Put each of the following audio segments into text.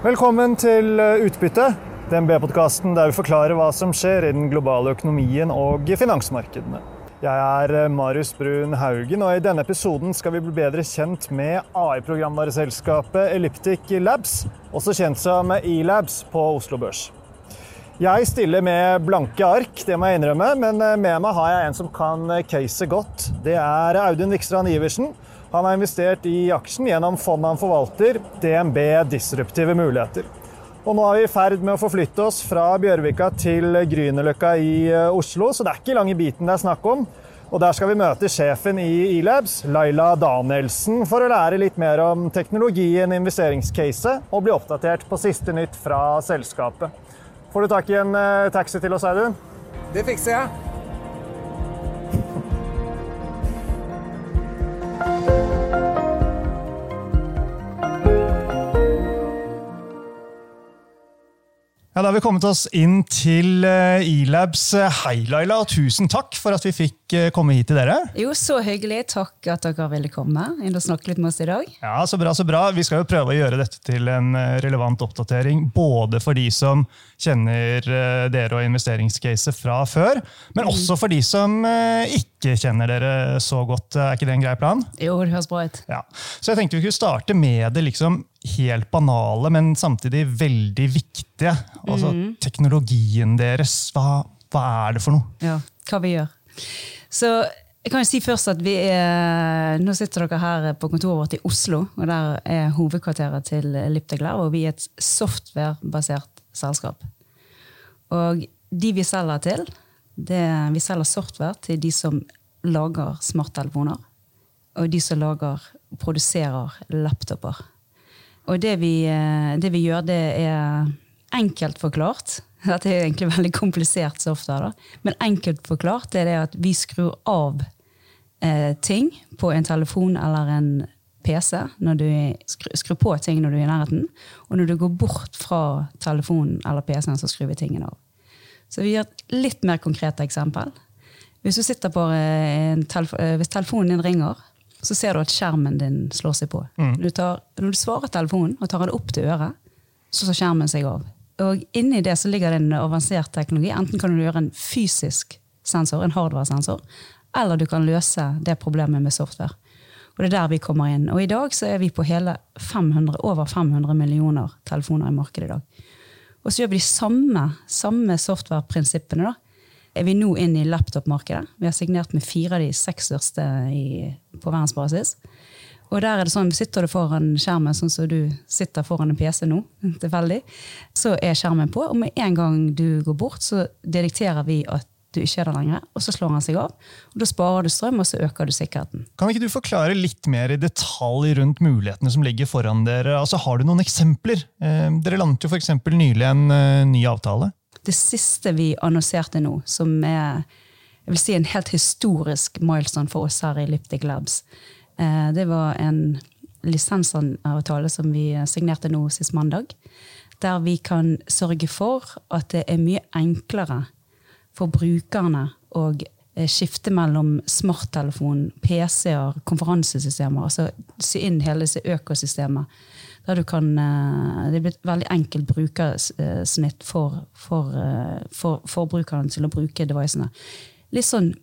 Velkommen til eh, Utbytte, DNB-podkasten der vi forklarer hva som skjer i den globale økonomien og finansmarkedene. Jeg er eh, Marius Brun Haugen, og i denne episoden skal vi bli bedre kjent med AI-programvareselskapet Elliptic Labs, også kjent som E-Labs på Oslo Børs. Jeg stiller med blanke ark, det må jeg innrømme, men eh, med meg har jeg en som kan caset godt. Det er Audun Vikstrand Iversen. Han har investert i aksjen gjennom fondet han forvalter, DNB Disruptive Muligheter. Og nå er vi i ferd med å forflytte oss fra Bjørvika til Grünerløkka i eh, Oslo, så det er ikke lange biten det er snakk om. Og der skal vi møte sjefen i E-Labs, Laila Danielsen, for å lære litt mer om teknologien, investeringscaset og bli oppdatert på siste nytt fra selskapet. Får du tak i en eh, taxi til oss, Audun? Det fikser jeg. Ja, Da har vi kommet oss inn til eh, E-Labs. Hei, Laila, tusen takk for at vi fikk eh, komme hit til dere. Jo, så hyggelig. Takk at dere ville komme inn og snakke litt med oss i dag. Ja, Så bra, så bra. Vi skal jo prøve å gjøre dette til en eh, relevant oppdatering. Både for de som kjenner dere og investeringscaset fra før, men mm. også for de som ikke kjenner dere så godt. Er ikke det en grei plan? Jo, det høres bra ut. Ja. Så jeg tenkte vi kunne starte med det liksom helt banale, men samtidig veldig viktige. Altså mm. teknologien deres. Hva, hva, er det for noe? Ja, hva vi gjør. Så jeg kan jo si først at vi er, Nå sitter dere her på kontoret vårt i Oslo, og der er hovedkvarteret til Liptegler, og vi er et softwarebasert selskap. Og de vi selger til, det, vi selger software til de som lager smarttelefoner, og de som lager, produserer laptoper. Og det vi, eh, det vi, gjør, det er enkelt forklart. Dette er egentlig veldig komplisert software, da. men enkelt forklart er det at vi skrur av eh, ting på en telefon eller en PC. når du Skrur på ting når du er i nærheten. Og når du går bort fra telefonen eller PC-en, så skrur vi tingene av. Så vi gjør et litt mer konkret eksempel. Hvis, eh, en telefo hvis telefonen din ringer, så ser du at skjermen din slår seg på. Mm. Du tar, når du svarer telefonen og tar den opp til øret, så tar skjermen seg av. Og inni det så ligger det en avansert teknologi. Enten kan du gjøre en fysisk sensor, en hardware-sensor, eller du kan løse det problemet med software. Og det er der vi kommer inn. Og i dag så er vi på hele 500, over 500 millioner telefoner i markedet i dag. Og så gjør vi de samme, samme software-prinsippene da, er vi nå inn i laptop-markedet. Vi har signert med fire av de seks største i, på verdensbasis. Og der er det sånn, Sitter du foran skjermen sånn som du sitter foran en PC nå, tilfeldig, så er skjermen på. Og med en gang du går bort, så dedikterer vi at du ikke er der lenger, og så slår han seg av. og Da sparer du strøm, og så øker du sikkerheten. Kan ikke du forklare litt mer i detalj rundt mulighetene som ligger foran dere? Altså, Har du noen eksempler? Eh, dere landet jo f.eks. nylig en eh, ny avtale det siste vi annonserte nå, som er jeg vil si en helt historisk milestone for oss her i Lyptic Labs, eh, det var en lisensavtale som vi signerte nå sist mandag. Der vi kan sørge for at det er mye enklere for brukerne å eh, skifte mellom smarttelefon, PC-er, konferansesystemer. Altså sy inn hele disse økosystemet der du kan, eh, det er blitt veldig enkelt brukersnitt for, for, eh, for, for brukeren til å bruke devicene. Litt sånn,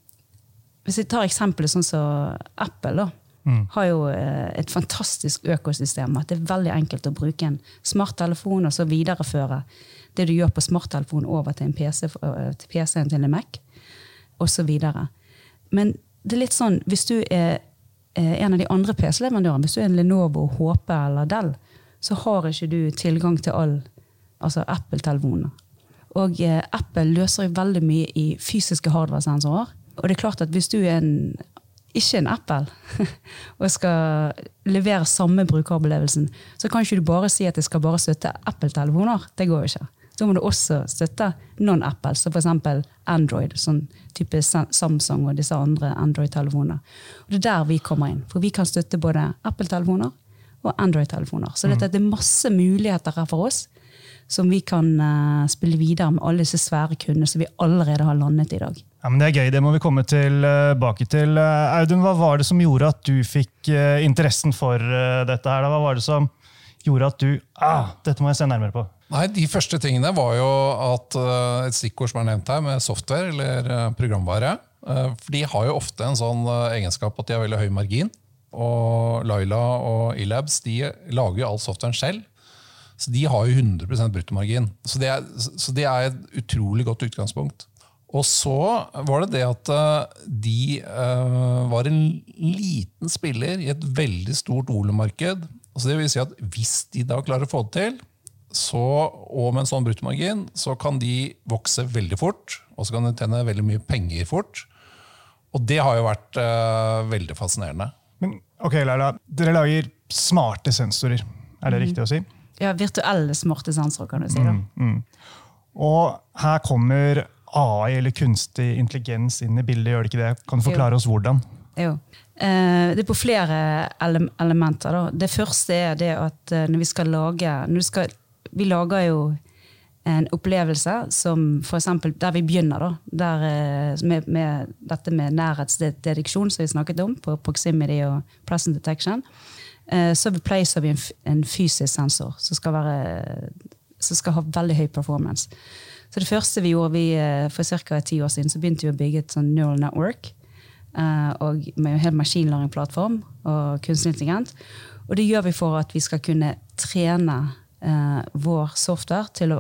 Hvis jeg tar eksempelet sånn som Apple, da, mm. har jo eh, et fantastisk økosystem. At det er veldig enkelt å bruke en smarttelefon og så videreføre det du gjør på smarttelefonen over til en PC, til PC-en til en Mac, osv. Men det er litt sånn, hvis du er en av de andre PC-leverandørene, hvis du er en Lenovo, HP eller Dell, så har ikke du tilgang til all altså Apple-telefoner. Og eh, Apple løser jo veldig mye i fysiske hardware-sensorer. Og det er klart at hvis du er en, ikke en Apple og skal levere samme brukeropplevelsen, så kan ikke du bare si at det skal bare støtte Apple-telefoner. Det går jo ikke. Da må du også støtte non-Apple, så f.eks. Android, sånn type Samsung og disse andre Android-telefonene. Og Det er der vi kommer inn. For vi kan støtte både Apple-telefoner og Android-telefoner. Så dette, det er masse muligheter her for oss som vi kan uh, spille videre med alle disse svære kundene som vi allerede har landet i dag. Ja, men Det er gøy, det må vi komme tilbake til. Uh, Audun, hva var det som gjorde at du fikk uh, interessen for uh, dette? her? Hva var det som gjorde at du ah, dette må jeg se nærmere på? Nei, De første tingene var jo at uh, et stikkord som er nevnt her, med software eller uh, programvare. Uh, for De har jo ofte en sånn egenskap at de har veldig høy margin. Og Laila og Elabs de lager jo all softwaren selv. Så de har jo 100% bruttomargin. Så det, er, så det er et utrolig godt utgangspunkt. Og så var det det at de var en liten spiller i et veldig stort volummarked. Altså det vil si at hvis de da klarer å få det til, så, og med en sånn bruttomargin, så kan de vokse veldig fort. Og så kan de tjene veldig mye penger fort. Og det har jo vært uh, veldig fascinerende. Ok, Laila, Dere lager smarte sensorer, er det mm. riktig å si? Ja, virtuelle smarte sensorer, kan du si. Mm, mm. Og her kommer AI, eller kunstig intelligens, inn i bildet, gjør det ikke det? Kan du forklare jo. oss hvordan? Jo. Eh, det er på flere ele elementer. Da. Det første er det at eh, når vi skal lage skal vi lager jo en opplevelse som f.eks. der vi begynner, da, der, eh, med, med, dette med nærhetsdedeksjon som vi snakket om, på proximity og present detection, eh, så placer vi en, en fysisk sensor som skal, være, som skal, ha veldig høy performance. Så det første vi gjorde vi, eh, for ca. ti år siden, så begynte vi å bygge et sånn neural network. Og med en hel maskinlæringsplattform og kunstig intelligent. Og det gjør vi for at vi skal kunne trene vår software til å,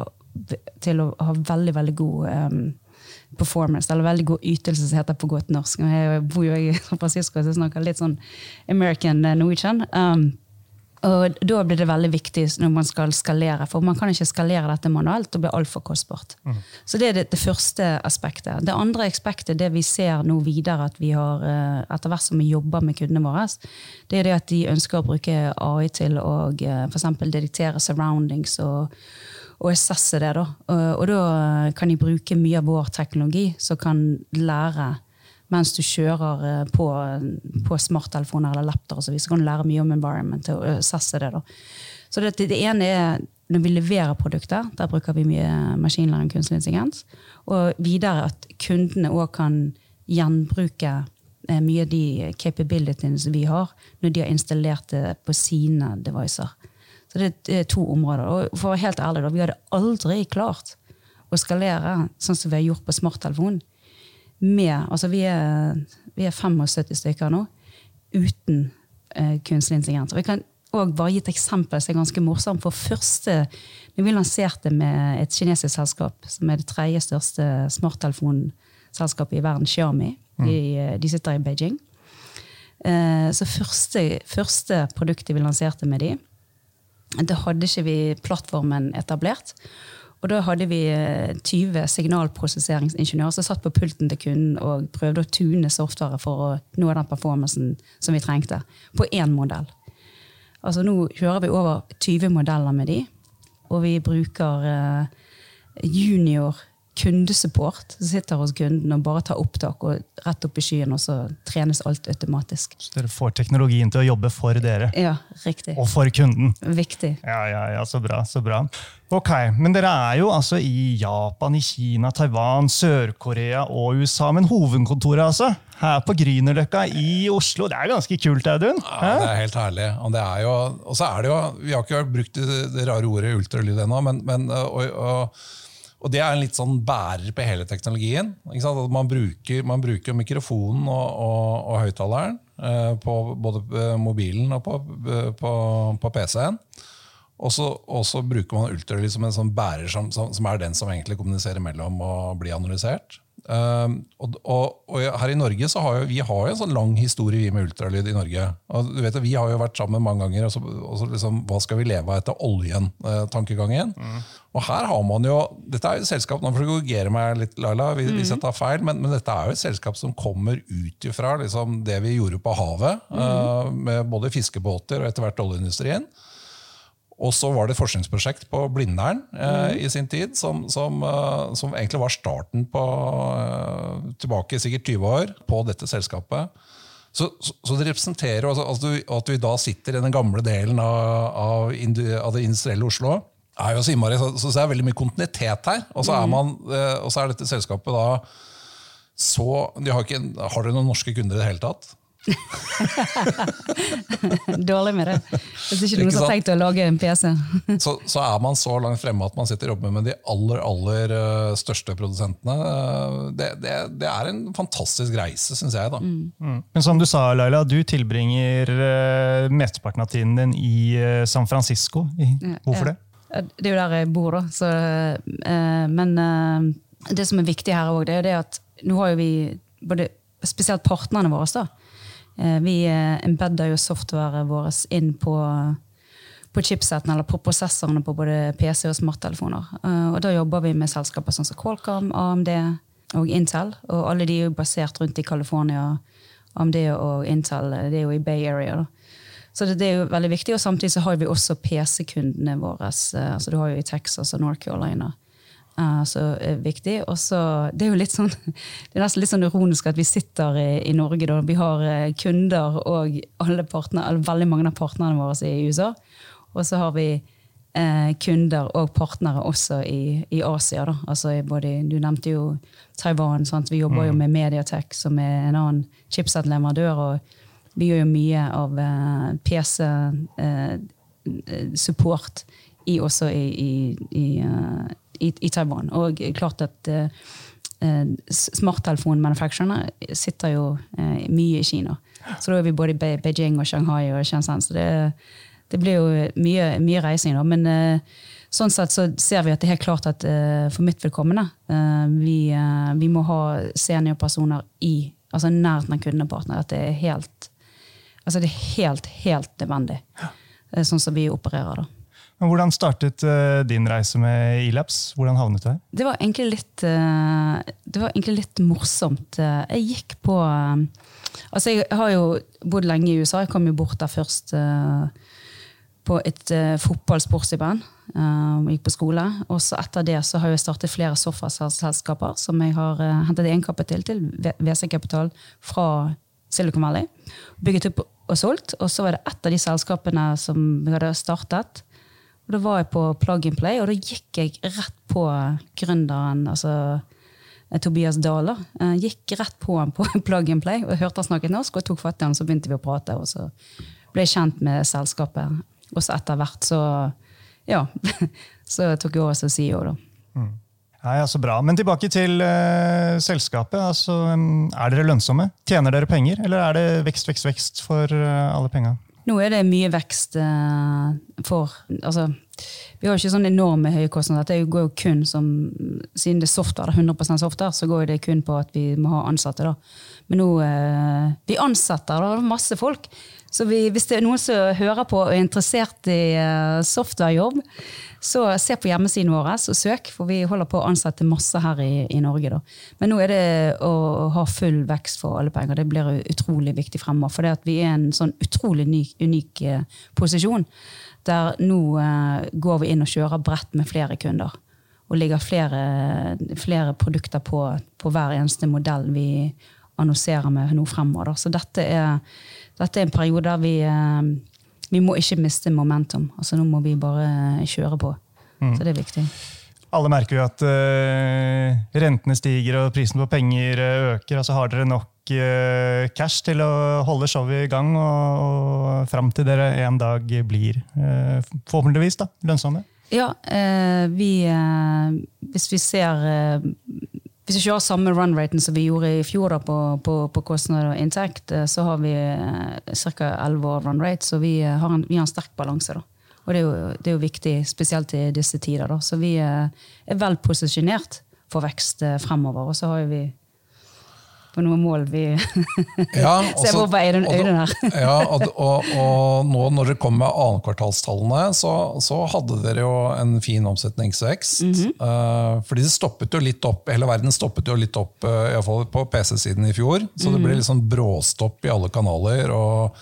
til å, ha veldig, veldig god um, performance, eller veldig god ytelse, som heter på godt norsk. Jeg bor jo i San Francisco, så jeg snakker litt sånn American eh, Norwegian. Um, og Da blir det veldig viktig når man skal skalere, for man kan ikke skalere dette manuelt. Det blir altfor kostbart. Mm. Så Det er det, det, første aspektet. Det andre aspektet, det vi ser nå videre at vi har, eh, etter hvert som vi jobber med kundene våre, det er det at de ønsker å bruke AI til å eh, f.eks. dediktere surroundings og, og assesse det. Da. Og, og da kan de bruke mye av vår teknologi som kan lære mens du kjører eh, på, på smarttelefoner eller laptoper. Så, så kan du lære mye om environment og assesse det. Da. Så det, det, ene er når vi leverer produkter, der bruker vi mye maskinlæring og kunstig intelligens. Og videre at kundene òg kan gjenbruke eh, mye av de capabilityene som vi har, når de har installert det på sine devices. Så det, er to områder. Og for å være helt ærlig, da, vi hadde aldri klart å skalere sånn som vi har gjort på smarttelefon med Altså vi er, vi er 75 stykker nå uten eh, kunstig intelligens. Og vi kan òg bare gi et eksempel som er ganske morsomt. For første, når vi lanserte med et kinesisk selskap, som er det tredje største smarttelefonselskapet i verden, Xiaomi, mm. de, de, sitter i Beijing. Eh, så første, første produktet vi lanserte med de, da hadde ikke vi plattformen etablert. Og da hadde vi 20 eh, signalprosesseringsingeniører som satt på pulten til kunden og prøvde å tune software for å nå den performancen som vi trengte, på én modell. Altså Nå kjører vi over 20 modeller med de, og vi bruker uh, junior kundesupport som sitter hos kunden og bare tar opptak og rett opp i skyen, og så trenes alt automatisk. Så dere får teknologien til å jobbe for dere? Ja, riktig. Og for kunden? Viktig. Ja, ja, ja, Så bra. så bra. Ok, Men dere er jo altså i Japan, i Kina, Taiwan, Sør-Korea og USA. Men hovedkontoret altså, her på Grünerløkka i Oslo, det er ganske kult, Audun? Ja, det er helt herlig. Og, det er jo, og så er det jo, Vi har ikke brukt det, rare ordet ultralyd ennå, men, men og, og og det er en litt sånn bærer på hele teknologien. Man bruker, man, bruker, mikrofonen og, og, og høyttaleren eh, på både eh, mobilen og på, eh, på, på PC-en. Og så bruker man ultralyd som en sånn bærer som, som, som, er den som egentlig kommuniserer mellom og blir analysert. Uh, og, og, og, her i Norge så har jo, vi har jo en sånn lang historie vi med ultralyd i Norge. Og du vet, Vi har jo vært sammen mange ganger. og så, og så liksom, Hva skal vi leve av etter oljen-tankegangen? Uh, mm. Og her har man jo, Dette er jo et selskap nå får du korrigere meg litt, Laila, hvis, mm. jeg tar feil, men, men, dette er jo et selskap som kommer ut ifra liksom, det vi gjorde på havet, mm. uh, med både fiskebåter og etter hvert oljeindustrien. Og så var det et forskningsprosjekt på Blindern eh, mm. i sin tid, som, som, eh, som, egentlig var starten på eh, tilbake sikkert 20 år på dette selskapet. Så, så, så det representerer altså, altså, at vi da sitter i den gamle delen av, av, av det industrielle Oslo. er jo så, innmari, så, så, det er veldig mye kontinuitet her. Og så er, mm. man, uh, og så er dette selskapet da så de har, ikke, har de noen norske kunder i det hele tatt? Dårlig med det. Hvis ikke noen har tenkt å lage en PC. Så, så er man så langt fremme at man sitter og jobber med de aller aller eh, største produsentene. eh, Det, det, det er en fantastisk reise, syns jeg. da. Men som du sa, Laila, du tilbringer uh, mesteparten av tiden din i uh, San Francisco. I, hvorfor Ja. det? Det er jo der jeg bor, da. Så, uh, men det som er viktig her òg, det er jo det at nå har jo vi både spesielt partnerne våre, da. Eh, vi eh, embedder jo softwaret vårt inn på, på chipseten, eller på prosessorene på både PC og smarttelefoner. Eh, og da jobber vi med selskaper sånn som Qualcomm, AMD og Intel. Og alle de er jo basert rundt i California. AMD og Intel det er jo i Bay Area. da. Så det, det er jo veldig viktig, og Samtidig så har vi også PC-kundene våre. altså Du har jo i Texas og North Carolina. Eh, så er viktig. Og så, det er jo litt sånn, det er nesten litt sånn ironisk at vi sitter i, i Norge. Da. Vi har eh, kunder og alle partner, eller veldig mange av partnerne våre i USA. Og så har vi eh, kunder og partnere også i, i Asia. Da. Altså både, du nevnte jo Taiwan. Sant? Vi jobber jo med Mediatek, som er en annen chipset-leverandør. og vi gjør jo mye av PC-support i, også i, i, i, eh, i, i Taiwan. Og klart at eh, eh, sitter jo eh, mye i Kina. Så da er vi både i Be- Beijing og Shanghai og Shenzhen. Så det, det blir jo mye, mye reising. Da. Men sånn sett så ser vi at det er helt klart at for mitt vedkommende eh, vi, vi må ha seniorpersoner i altså nærheten av kundepartner. At det er helt Altså det er helt, helt nødvendig. Sånn som vi opererer, da. Men hvordan startet uh, din reise med Elabs? Hvordan havnet du her? Det var egentlig litt, uh, det var egentlig litt morsomt. Eh, Jeg gikk på uh, Altså, jeg har jo bodd lenge i USA. Jeg kom jo bort der først på et uh, fotballsportsstipend. Gikk på skole. Og så etter det så har jeg startet flere software-selskaper som jeg har hentet egenkapital til, VC Kapital, fra Silicon Valley. Bygget opp og solgt. Og så var det ett av de selskapene som vi hadde startet. Og Da var jeg på Plug and Play, og da gikk jeg rett på gründeren, altså eh, Tobias Dahl. Eh, Gikk rett på han på Plug and Play og hørte han snakket norsk, og tok fatt i han, så begynte vi å prate. Og så ble jeg kjent med selskapet. Og så etter hvert så ja, så tok jeg over som CEO, da. Ja, ja, Så bra. Men tilbake til uh, selskapet. Altså, um, er dere lønnsomme? Tjener dere penger, eller er det vekst, vekst, vekst for uh, alle penga? Nå er det mye vekst eh, for altså, Vi har jo ikke sånne enorme høye kostnader. Det går jo kun som, Siden det er software, det er 100 software, så går det kun på at vi må ha ansatte. da. Men nå eh, Vi ansetter da, masse folk. Så vi, hvis det er noen som hører på og er interessert i eh, softwarejobb, så se på hjemmesiden vår og søk, for vi holder på å ansette masse her i, i Norge. Da. Men nå er det å, ha full vekst for alle penger. Det blir utrolig viktig fremover. For vi er i en sånn utrolig unik, unik eh, posisjon der nå eh, går vi inn og kjører bredt med flere kunder. Og ligger flere, flere produkter på, på hver eneste modell vi annonserer med nå fremover. Da. Så dette er, dette er en periode der vi, eh, vi må ikke miste momentum. Altså Nå må vi bare kjøre på. Så det er viktig. Alle merker jo at eh, rentene stiger og prisen på penger eh, øker. altså Har dere nok eh, cash til å holde showet i gang og, og fram til dere en dag blir eh, forhåpentligvis da, lønnsomme? Ja, eh, vi eh, Hvis vi ser eh, Hvis vi ikke har samme run-raten som vi gjorde i fjor da, på, på, på kostnad og inntekt, eh, så har vi eh, ca. 11 år run-rate, så vi, eh, har en, vi har en sterk balanse. da. Og det er, jo, det er jo viktig, spesielt i disse tider. da. Så vi er vel posisjonert for vekst fremover. Og så har vi på noe mål vi Ja, ser bort på Øyden- og her. ja, og, og, og nå når dere kom med annenkvartalstallene, så, så hadde dere jo en fin omsetningsvekst. Mm -hmm. uh, fordi det stoppet jo litt opp, hele verden stoppet jo litt opp, uh, iallfall på PC-siden i fjor. Så det ble Mhm. litt sånn bråstopp i alle kanaler. og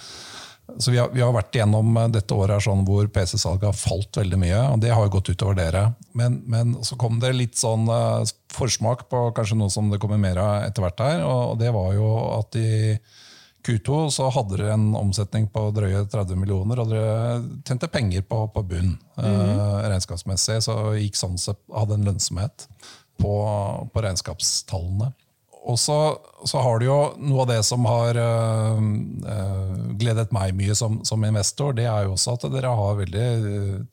så vi har, vi har vært igjennom eh, dette året sånn hvor PC-salget har falt veldig mye, og det har jo gått utover dere. Men, men så kom det litt sånn eh, forsmak på kanskje noe som det kommer mer av etter hvert her, og, det var jo at i Q2 så hadde dere en omsetning på drøye 30 millioner, og dere tjente penger på, på bunn eh, regnskapsmessig, så gikk sånn sett, hadde en lønnsomhet på, på regnskapstallene. Og så, så har du jo noe av det som har øh, øh, gledet meg mye som, som, investor, det er jo også at dere har veldig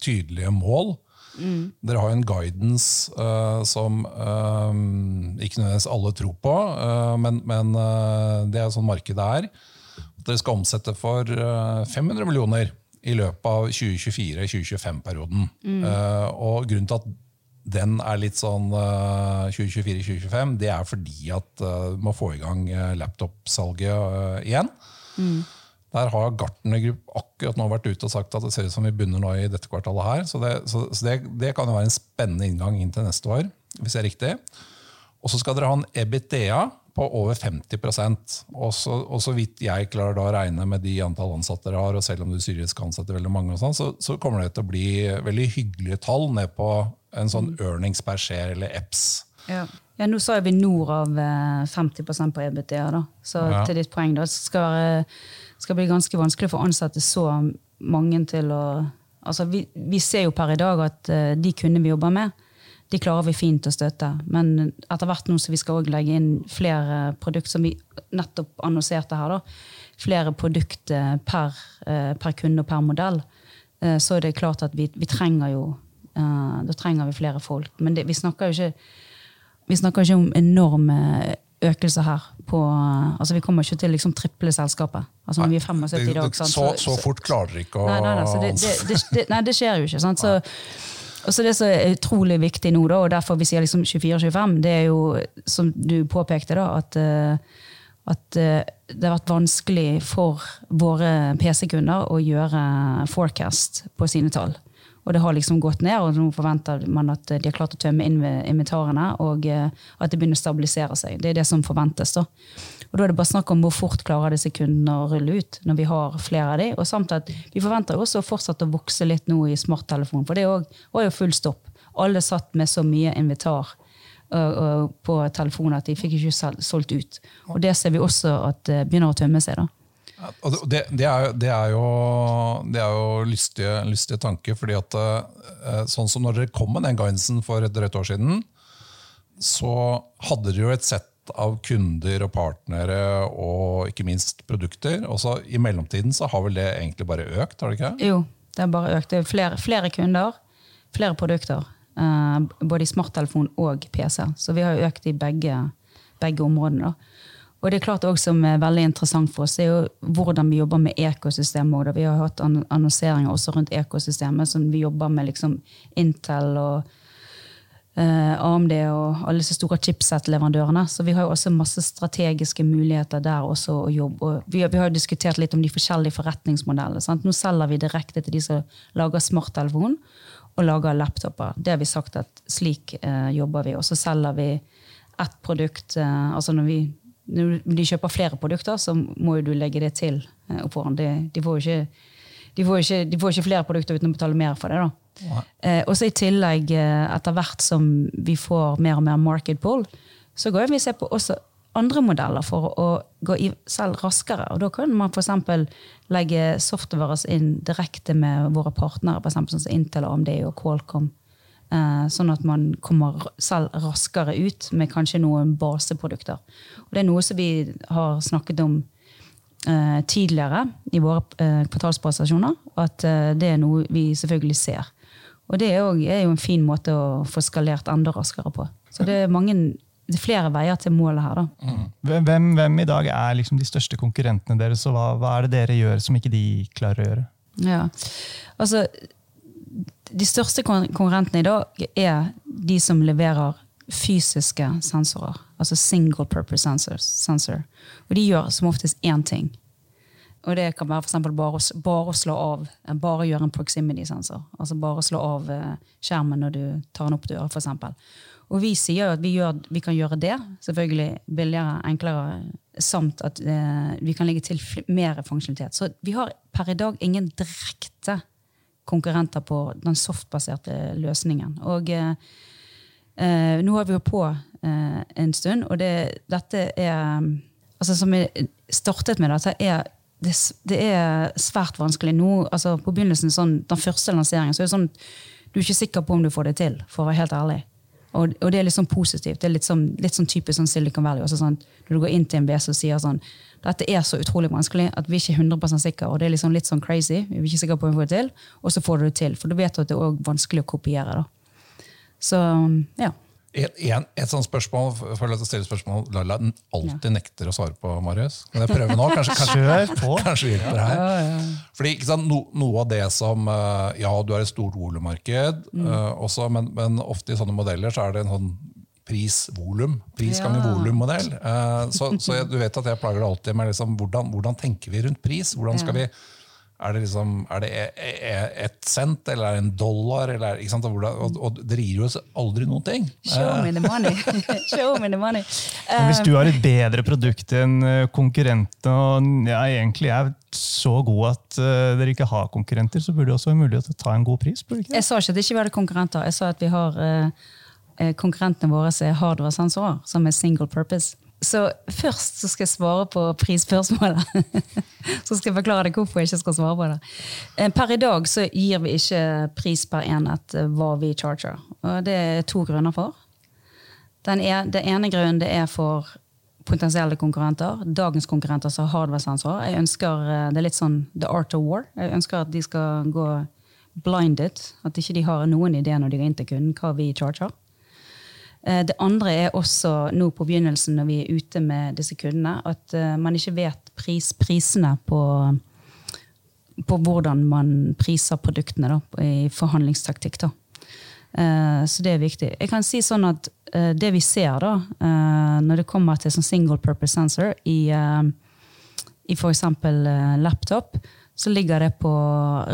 tydelige mål. Mm. Dere har en guidance øh, som ikke nødvendigvis alle tror på, men, men det er sånn markedet er. At dere skal omsette for 500 millioner i løpet av 2024-2025-perioden. Mm. og grunnen til at den er litt sånn uh, eh, 2024-2025, det er fordi at uh, må få i gang uh, laptopsalget igjen. Mm. Der har Gartner Group akkurat nå vært ute og sagt at det ser ut som vi begynner nå i dette kvartalet her. Så det, så, så det, det kan jo være en spennende inngang inn til neste år, hvis jeg er riktig. Og så skal dere ha en EBITDA på over 50% og så, og så vidt jeg klarer da å regne med de antall ansatte dere har, og selv om du syrisk ansetter veldig mange, sånn, så, så, kommer det til å bli veldig hyggelige tall ned på en sånn earnings per share, eller EPS. Ja. ja nå sa vi nord av 50 eh, på EBITDA, da. så ja. til ditt poeng da, skal det skal bli ganske vanskelig for å ansatte så mange til å altså vi, vi ser jo per i dag at uh, de kundene vi jobber med, de klarer vi fint å støtte. Men etter hvert nå så vi skal også legge inn flere produkter, som vi nettopp annonserte her, da, flere produkter per, eh, per, kunde og per modell, eh, så er det klart at vi, vi trenger jo eh, Da trenger vi flere folk. Men det, vi snakker jo ikke vi snakker ikke om enorme økelser her. På, altså Vi kommer ikke til liksom triple selskapet. Altså vi er 75 i dag. Så, så, fort klarer dere ikke å Nei, nei, nei, det, det, det, nei, det skjer jo ikke. sant? Så, og så Det som er utrolig viktig nå, da, og derfor vi sier liksom 24-25, det er jo, som du påpekte, da, at, eh, at eh, det har vært vanskelig for våre PC-kunder å gjøre forecast på sine tall. Og det har liksom gått ned, og nå forventer man at de har klart å tømme inventarene, og eh, at det begynner å stabilisere seg. Det er det som forventes. da. Og Da er det bare snakk om hvor fort klarer disse kundene å rulle ut når vi har flere av de, og samt at Vi forventer også å fortsette å vokse litt nå i smarttelefonen, for det var jo full stopp. Alle satt med så mye invitar på telefonen at de fikk ikke solgt ut. Og det ser vi også at det begynner å tømme seg. da. Det, det, er, det, er, jo, det er jo lystige, lystige tanker. fordi at eh, sånn som når dere kom med den guidansen for et drøyt år siden, så hadde dere jo et sett av kunder og partnere og ikke minst produkter. Og så I mellomtiden så har vel det egentlig bare økt? har det ikke? Jo, det har bare økt. Det er flere, flere kunder, flere produkter. Eh, både i smarttelefon og PC. Så vi har jo økt i begge, begge områdene. da. Og det er klart også som er veldig interessant for oss, er jo hvordan vi jobber med ekosystemet. Vi har hatt annonseringer også rundt ekosystemet, som vi jobber med liksom Intel og eh, AMD og alle disse store chipset-leverandørene. Så vi har jo også masse strategiske muligheter der også å jobbe. Og vi, vi har jo diskutert litt om de forskjellige forretningsmodellene. Sant? Nå selger vi direkte til de som lager smarttelefon og lager laptoper. Det har vi sagt at slik eh, jobber vi. Og så selger vi ett produkt. Eh, altså når vi når de kjøper flere produkter, så må jo du legge det til eh, opp foran. De, de, får ikke, de, får ikke, de, får ikke, flere produkter uten å betale mer for det. da. Eh, og så i tillegg, eh, etter hvert som vi får mer og mer market pool, så går vi se på også andre modeller for å gå i selv raskere. Og da kan man f.eks. legge software inn direkte med våre partnere, f.eks. sånn som Intel, AMD og Qualcomm. Eh, sånn at man kommer selv raskere ut med kanskje noen baseprodukter. Og det er noe som vi har snakket om uh, tidligere i våre uh, kvartalspresentasjoner. At det er noe vi selvfølgelig ser. Og det er jo, er jo en fin måte å få skalert enda raskere på. Så det er, mange, det er flere veier til målet her. Da. Mm. Hvem, hvem, i dag er liksom de største konkurrentene deres, og hva, hva er det dere gjør som ikke de klarer å gjøre? Ja, altså de største konkurrentene i dag er de som leverer fysiske sensorer. Altså single purpose sensors, sensor. Og de gjør som oftest én ting. Og det kan være for bare, bare å slå av, bare gjøre en proximity-sensor. Altså bare slå av eh, skjermen når du tar den opp døra, f.eks. Og vi sier jo at vi, gjør, vi, kan gjøre det, selvfølgelig billigere, enklere, samt at eh, vi kan legge til mer funksjonalitet. Så vi har per i dag ingen direkte konkurrenter på den softbaserte løsningen. Og eh, eh, nå har vi jo på eh, en stund, og det, dette er altså Som vi startet med, dette er det, det, er svært vanskelig. Nå, altså på begynnelsen, sånn, Den første lanseringen så er det sånn du er ikke sikker på om du får det til, for å være helt ærlig. Og, og det er litt sånn positivt. Det er litt sånn, litt sånn typisk sånn Silicon Valley. Også sånn, når du går inn til en BS og sier sånn dette er så utrolig vanskelig at vi ikke er ikke 100 sikre. Og det er liksom litt sånn crazy. Vi er ikke sikre på om vi får det til, og så får du det til. For du vet at det er vanskelig å kopiere. da. Så ja. Et, en, et sånt spørsmål for å stille spørsmål Laila alltid nekter å svare på, Marius. Kan jeg prøve nå? Kanskje, kanskje, kanskje hjelper her. Ja, ja. Fordi sant, no, Noe av det som eh, Ja, du har et stort volummarked, Mm. eh, også, men, men ofte i sånne modeller så er det en sånn pris-volum. Pris Ja. ganger volum-modell. Eh, så så jeg, du vet at jeg plager deg alltid med liksom, hvordan, hvordan tenker vi rundt pris? Hvordan skal vi er det, liksom, er det e- e- ett cent, eller er det en dollar? Eller, er- ikke sant? Og, og, og det gir jo oss aldri noen ting. Show me the money. Show me the money. Men hvis du har et bedre produkt enn eh, konkurrentene, og ja, egentlig er så god at uh, dere ikke har konkurrenter, så burde det også være mulig å ta en god pris? burde det ikke det? Jeg sa ikke at ikke var hadde konkurrenter. Jeg sa at vi har eh, eh, konkurrentene våre som er hardware-sensorer, som er single purpose. Så først så skal jeg svare på prisspørsmålet. så skal jeg forklare deg hvorfor jeg ikke skal svare på det. Eh, Per i dag så gir vi ikke pris per enhet eh, hva vi charger. Og det er to grunner for. Den er, det ene grunnen det er for potensielle konkurrenter. Dagens konkurrenter som har hardware-sensor. Jeg ønsker, eh, Det er litt sånn the art of war. Jeg ønsker at de skal gå blinded. At ikke de har noen idé når de går inn til kunden hva vi charger. Eh, Det andre er også nå på begynnelsen når vi er ute med disse kundene, at eh, man ikke vet pris, prisene på, på hvordan man priser produktene da, i forhandlingstaktikk. Da. Eh, Så det er viktig. Jeg kan si sånn at det vi ser da, når det kommer til sånn single purpose sensor i, i f.eks. laptop, så ligger det på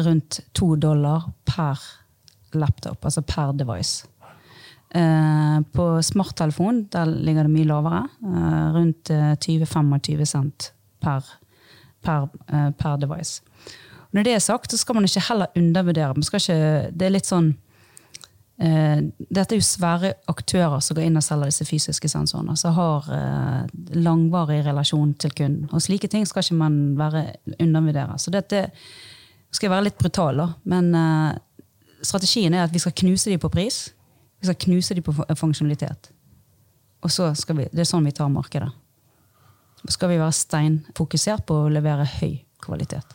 rundt to dollar per laptop, altså per device. Eh, På smarttelefon der ligger det mye lavere. eh, Rundt eh, 20-25 cent per, per, eh, per device. Når det er sagt, så skal man ikke heller undervurdere. Ikke, det er litt sånn eh, Dette er jo svære aktører som går inn og selger disse fysiske sensorene. Som har eh, langvarig relasjon til kunden. Og slike ting skal ikke man være undervurdere. Så dette skal jeg være litt brutal, da. Men eh, strategien er at vi skal knuse dem på pris. Vi skal knuse dem på funksjonalitet. Og så skal vi, Det er sånn vi tar markedet. Så skal vi være steinfokusert på å levere høy kvalitet.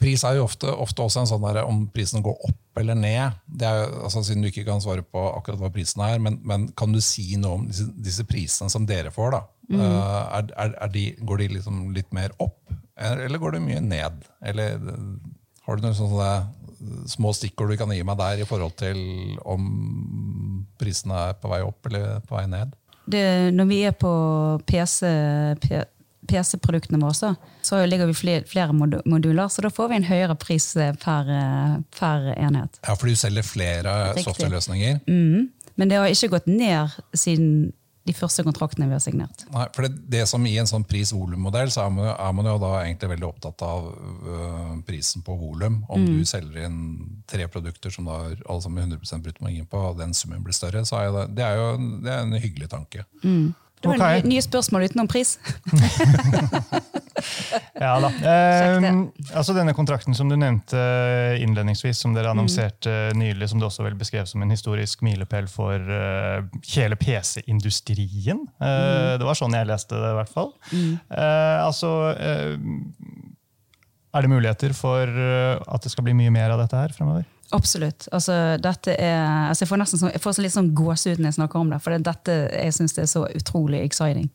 Pris er jo ofte, ofte også en sånn der, om prisen går opp eller ned. Det er, altså, siden du ikke kan svare på akkurat hva prisen er, men, men kan du si noe om disse, disse prisene som dere får? da? Eh, er, er, er de, går de liksom litt mer opp, eller går det mye ned? Eller har du noen sånne små stikkord du kan gi meg der i forhold til om prisene er på vei opp eller på vei ned? Det, når vi er på PC, PC-produktene våre, så, så ligger vi flere, flere moduler, så da får vi en høyere pris eh, per, eh, per enhet. Ja, for du selger flere software-løsninger. Mm. Men det har ikke gått ned siden de første kontraktene vi har signert. Nei, for det, det som I en sånn pris-volum-modell så er man, er man jo da egentlig veldig opptatt av øh, prisen på volum. Om Mm. du selger inn tre produkter som da alle sammen 100% bruttomargin på, og den summen blir større, så er det, det er jo det er en hyggelig tanke. Det var okay. nye, spørsmål utenom pris. Ja da. Eh, altså Denne kontrakten som du nevnte innledningsvis, som dere annonserte nylig, som du også vel beskrev som en historisk milepæl for uh, hele PC-industrien. Eh, Det var sånn jeg leste det, i hvert fall. Eh, altså eh, Er det muligheter for eh, at det skal bli mye mer av dette her fremover? Absolutt. Altså, er, altså, jeg får nesten sånn, jeg får så litt sånn gåsehud når jeg snakker om det, for det, dette jeg synes det er så utrolig exciting.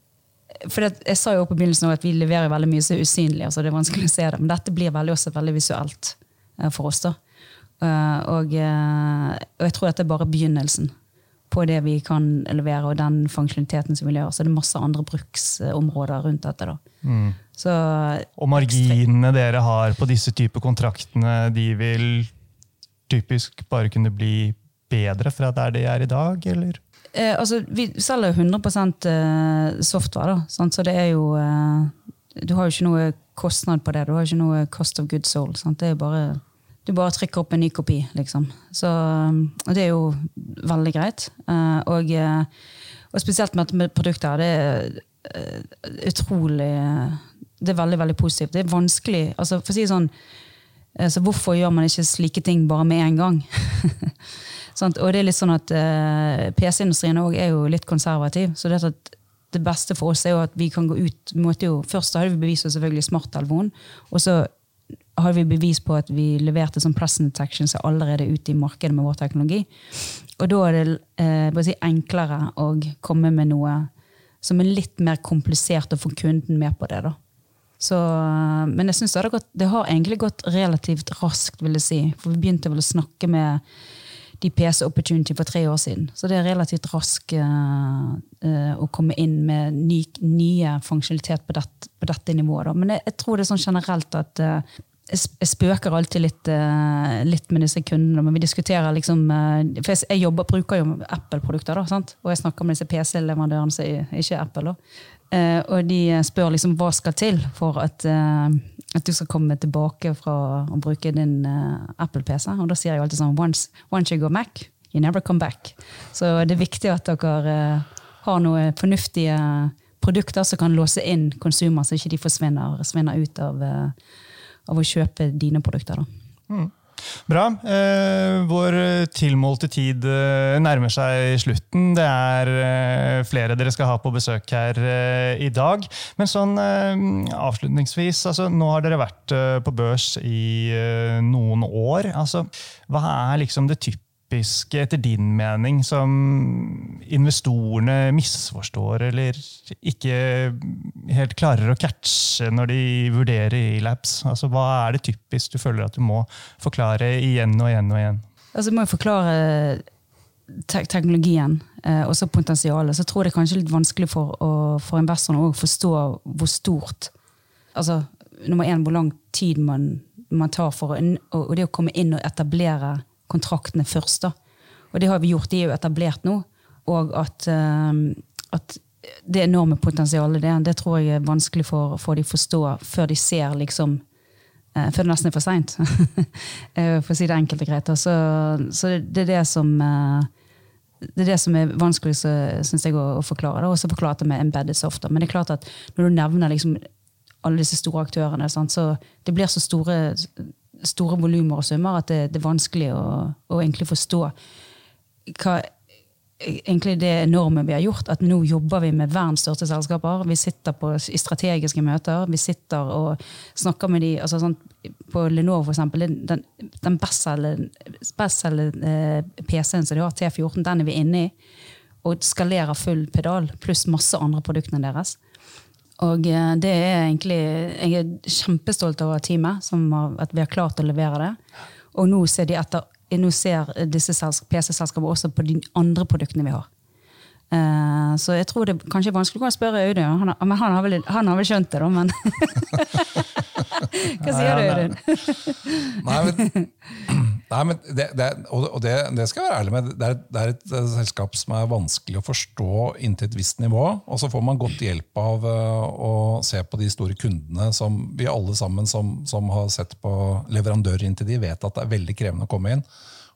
For det, jeg sa jo på begynnelsen at vi leverer veldig mye som er usynlig, altså det er vanskelig å se det, men dette blir veldig, også veldig visuelt eh, for oss. da. Eh, og, eh, og jeg tror dette er bare begynnelsen på det vi kan levere, og den funksjonaliteten som vi gjør. Så det er masse andre bruksområder rundt dette. da. Så Og marginene dere har på disse typer kontraktene, de vil typisk bare kunne bli bedre fra der de er i dag, eller? Eh, altså, vi selger jo 100 eh, software, da, sant? så det er jo eh, Du har jo ikke noe kostnad på det. Du har ikke noe cost of good soul. Sant? Det er jo bare, du bare trykker opp en ny kopi, liksom. Så, eh, det er jo veldig greit. Eh, og, og spesielt med med produkter. Det er utrolig Det er veldig, veldig positivt. Det er vanskelig altså For å si sånn, så hvorfor gjør man ikke slike ting bare med en gang? Og det er litt sånn at eh, PC-industrien òg er jo litt konservativ. så det, det beste for oss er jo at vi kan gå ut jo, Først hadde vi bevis på selvfølgelig smarttelefonen. Og så hadde vi bevis på at vi leverte sånn present detection som allerede ute i markedet med vår teknologi. Og da er det eh, si, enklere å komme med noe som er litt mer komplisert, og få kunden med på det. da. Så, men jeg synes det, har det har egentlig gått relativt raskt, vil jeg si. For vi begynte vel å snakke med de PC Opportunity for tre år siden. Så det er relativt raskt uh, uh, å komme inn med ny, nye funksjonalitet på, det, på, dette nivået. Da. Men jeg, jeg, tror det er sånn generelt at uh, jeg spøker alltid litt, litt, med disse kundene. Men vi diskuterer liksom For jeg, jobber, bruker jo Apple-produkter, og jeg snakker med disse PC-leverandørene som ikke er Apple. Da. Uh, og de spør liksom hva skal til for at, at du skal komme tilbake fra å bruke din Apple-PC. Og da sier jeg alltid sånn once, once, you go Mac, you never come back. Så det er viktig at dere har noen fornuftige produkter som kan låse inn konsumer, så ikke de forsvinner, forsvinner ut av av å kjøpe dine produkter. da. Mm. Bra. Eh, vår tilmålte tid eh, nærmer seg slutten. Det er eh, flere dere skal ha på besøk her i dag. Men sånn avslutningsvis, altså, nå har dere vært på børs i noen år. Altså, hva er liksom det typiske typisk, etter din mening, som investorene misforstår eller ikke helt klarer å catche når de vurderer e-labs? Altså, hva er det typisk du føler at du må forklare igjen og igjen og igjen? Altså, jeg må jo forklare te teknologien eh, og potensialet. Så tror jeg det er kanskje litt vanskelig for, å, for investorene å forstå hvor stort altså, Nummer én, hvor lang tid man, man tar for å, og det å komme inn og etablere kontraktene først. da. Og det har vi gjort, de er jo etablert nå. Og at, uh, at det enorme potensialet det, det tror jeg er vanskelig for, for de å forstå før de ser liksom uh, Før det nesten er for seint, eh, for å si det enkelt og greit. Så, så, det er det som uh, det er det som er vanskelig synes jeg, å, å forklare. Og så forklare det med embedded software. Men det er klart at når du nevner liksom alle disse store aktørene, sant, så det blir så store store volumer og summer at det, det er vanskelig å, å, egentlig forstå hva egentlig det enorme vi har gjort. At nå jobber vi med verdens største selskaper. Vi sitter på, i strategiske møter. Vi sitter og snakker med de altså sånn, På Lenovo, for eksempel. Den, den bestselgende eh, PC-en som de har, T14, den er vi inne i. Og skalerer full pedal, pluss masse andre produktene deres. Og eh, det er egentlig Jeg er kjempestolt over teamet, som har, at vi har klart å levere det. Og nå ser, de etter, nå ser disse PC-selskapene også på de andre produktene vi har. Uh, så jeg tror det kanskje er vanskelig å spørre Audun, han, men han har, vel, han har vel skjønt det, da, men Hva sier du, Audun? Nei, men Nei, men det, det, og det, det, skal jeg være ærlig med. Det er, det er, et selskap som er vanskelig å forstå inntil et visst nivå. Og så får man godt hjelp av uh, å se på de store kundene som vi alle sammen som, som har sett på leverandører inntil de, vet at det er veldig krevende å komme inn.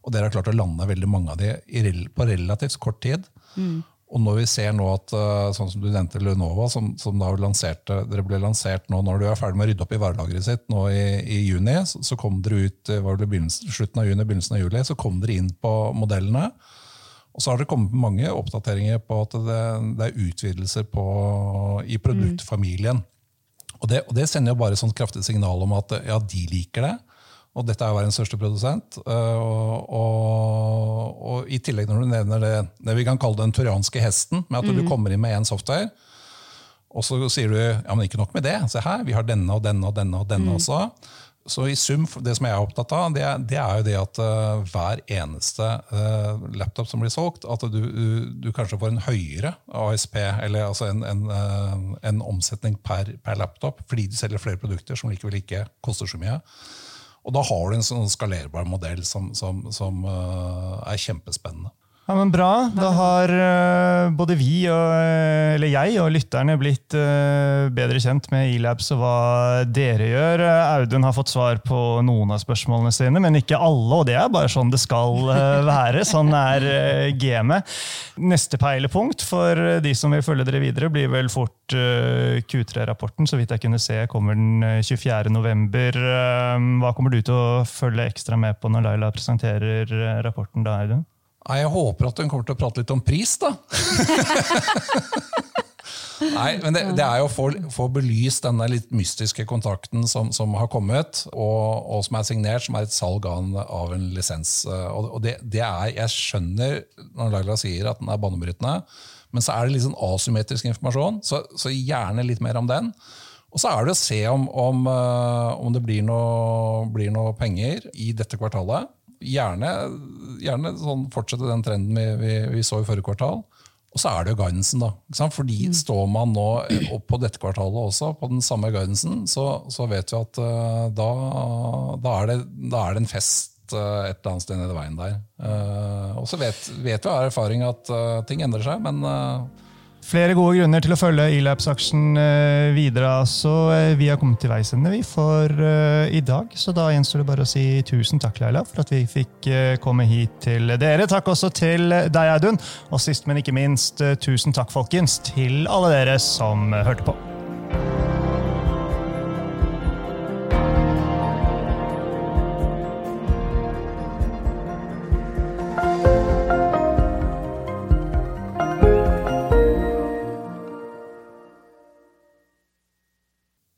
Og dere har klart å lande veldig mange av de på relativt kort tid. Mm. Og når vi ser nå at eh, sånn som du nevnte Lenovo, som, som da lanserte, dere ble lansert nå når du er ferdig med å rydde opp i varelageret sitt nå i, i, juni, så, så, kom dere ut eh, var det slutten av juni, begynnelsen av juli, så kom dere inn på modellene. Og så har det kommet mange oppdateringer på at det, det er utvidelser på, i produktfamilien. Mm. Og, det, og det sender jo bare et sånt kraftig signal om at ja, de liker det. Og dette er jo verdens største produsent. Eh, og, og, og, i tillegg når du nevner det, det vi kan kalle den turianske hesten, med at mm. du kommer inn med én software, og så sier du ja, men ikke nok med det. Se her, vi har denne og denne og denne og denne mm. også. Så i sum, det som jeg er opptatt av, det, det er jo det at uh, hver eneste uh, laptop som blir solgt, at du, du, du, kanskje får en høyere ASP, eller altså en, en, uh, en omsetning per, per, laptop, fordi du selger flere produkter som likevel ikke koster så mye. Og da har du en sånn skalerbar modell som, som, som uh, er kjempespennende. Ja, men Bra. Da har uh, både vi, og, eh, eller jeg og lytterne blitt uh, bedre kjent med Elabs og hva dere gjør. Audun har fått svar på noen av spørsmålene sine, men ikke alle. Og det er bare sånn det skal uh, være. Sånn er gamet. Neste peilepunkt for de som vil følge dere videre, blir vel fort Q3-rapporten. Så vidt jeg kunne se, kommer den 24.11. Hva kommer du til å følge ekstra med på når Laila presenterer rapporten da, Audun? Nei, Jeg håper at hun kommer til å prate litt om pris, da. Nei, men det, det er jo å få, belyst denne litt mystiske kontrakten som, som har kommet, og, og, som er signert, som er et salg av en, lisens. Og, og det, det, er, Jeg skjønner når Laila sier at den er banebrytende, men så er det litt sånn asymmetrisk informasjon, så, så, gjerne litt mer om den. Og så er det å se om, om, eh, om det blir noe, blir noe, penger i dette kvartalet. Gjerne, gjerne sånn, fortsette den trenden vi, vi, vi så i forrige kvartal. Og så er det jo guidancen, da. Fordi mm. står man nå opp på dette kvartalet også, på den samme guidancen, så, så vet vi at uh, da, da, er det, da, er det, en fest uh, et eller annet sted nede i veien der. Uh, og så vet, vet vi av erfaring at ting endrer seg, men Flere gode grunner til å følge Elapse-aksjen eh, videre. Så eh, vi har kommet til veis ende for uh, i dag. Så da gjenstår det bare å si tusen takk, Leila, for at vi fikk komme hit til dere. Takk også til deg, Audun. Og sist, men ikke minst, tusen takk, folkens, til alle dere som hørte på.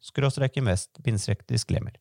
skråstrek invest, bindestrek disclaimer.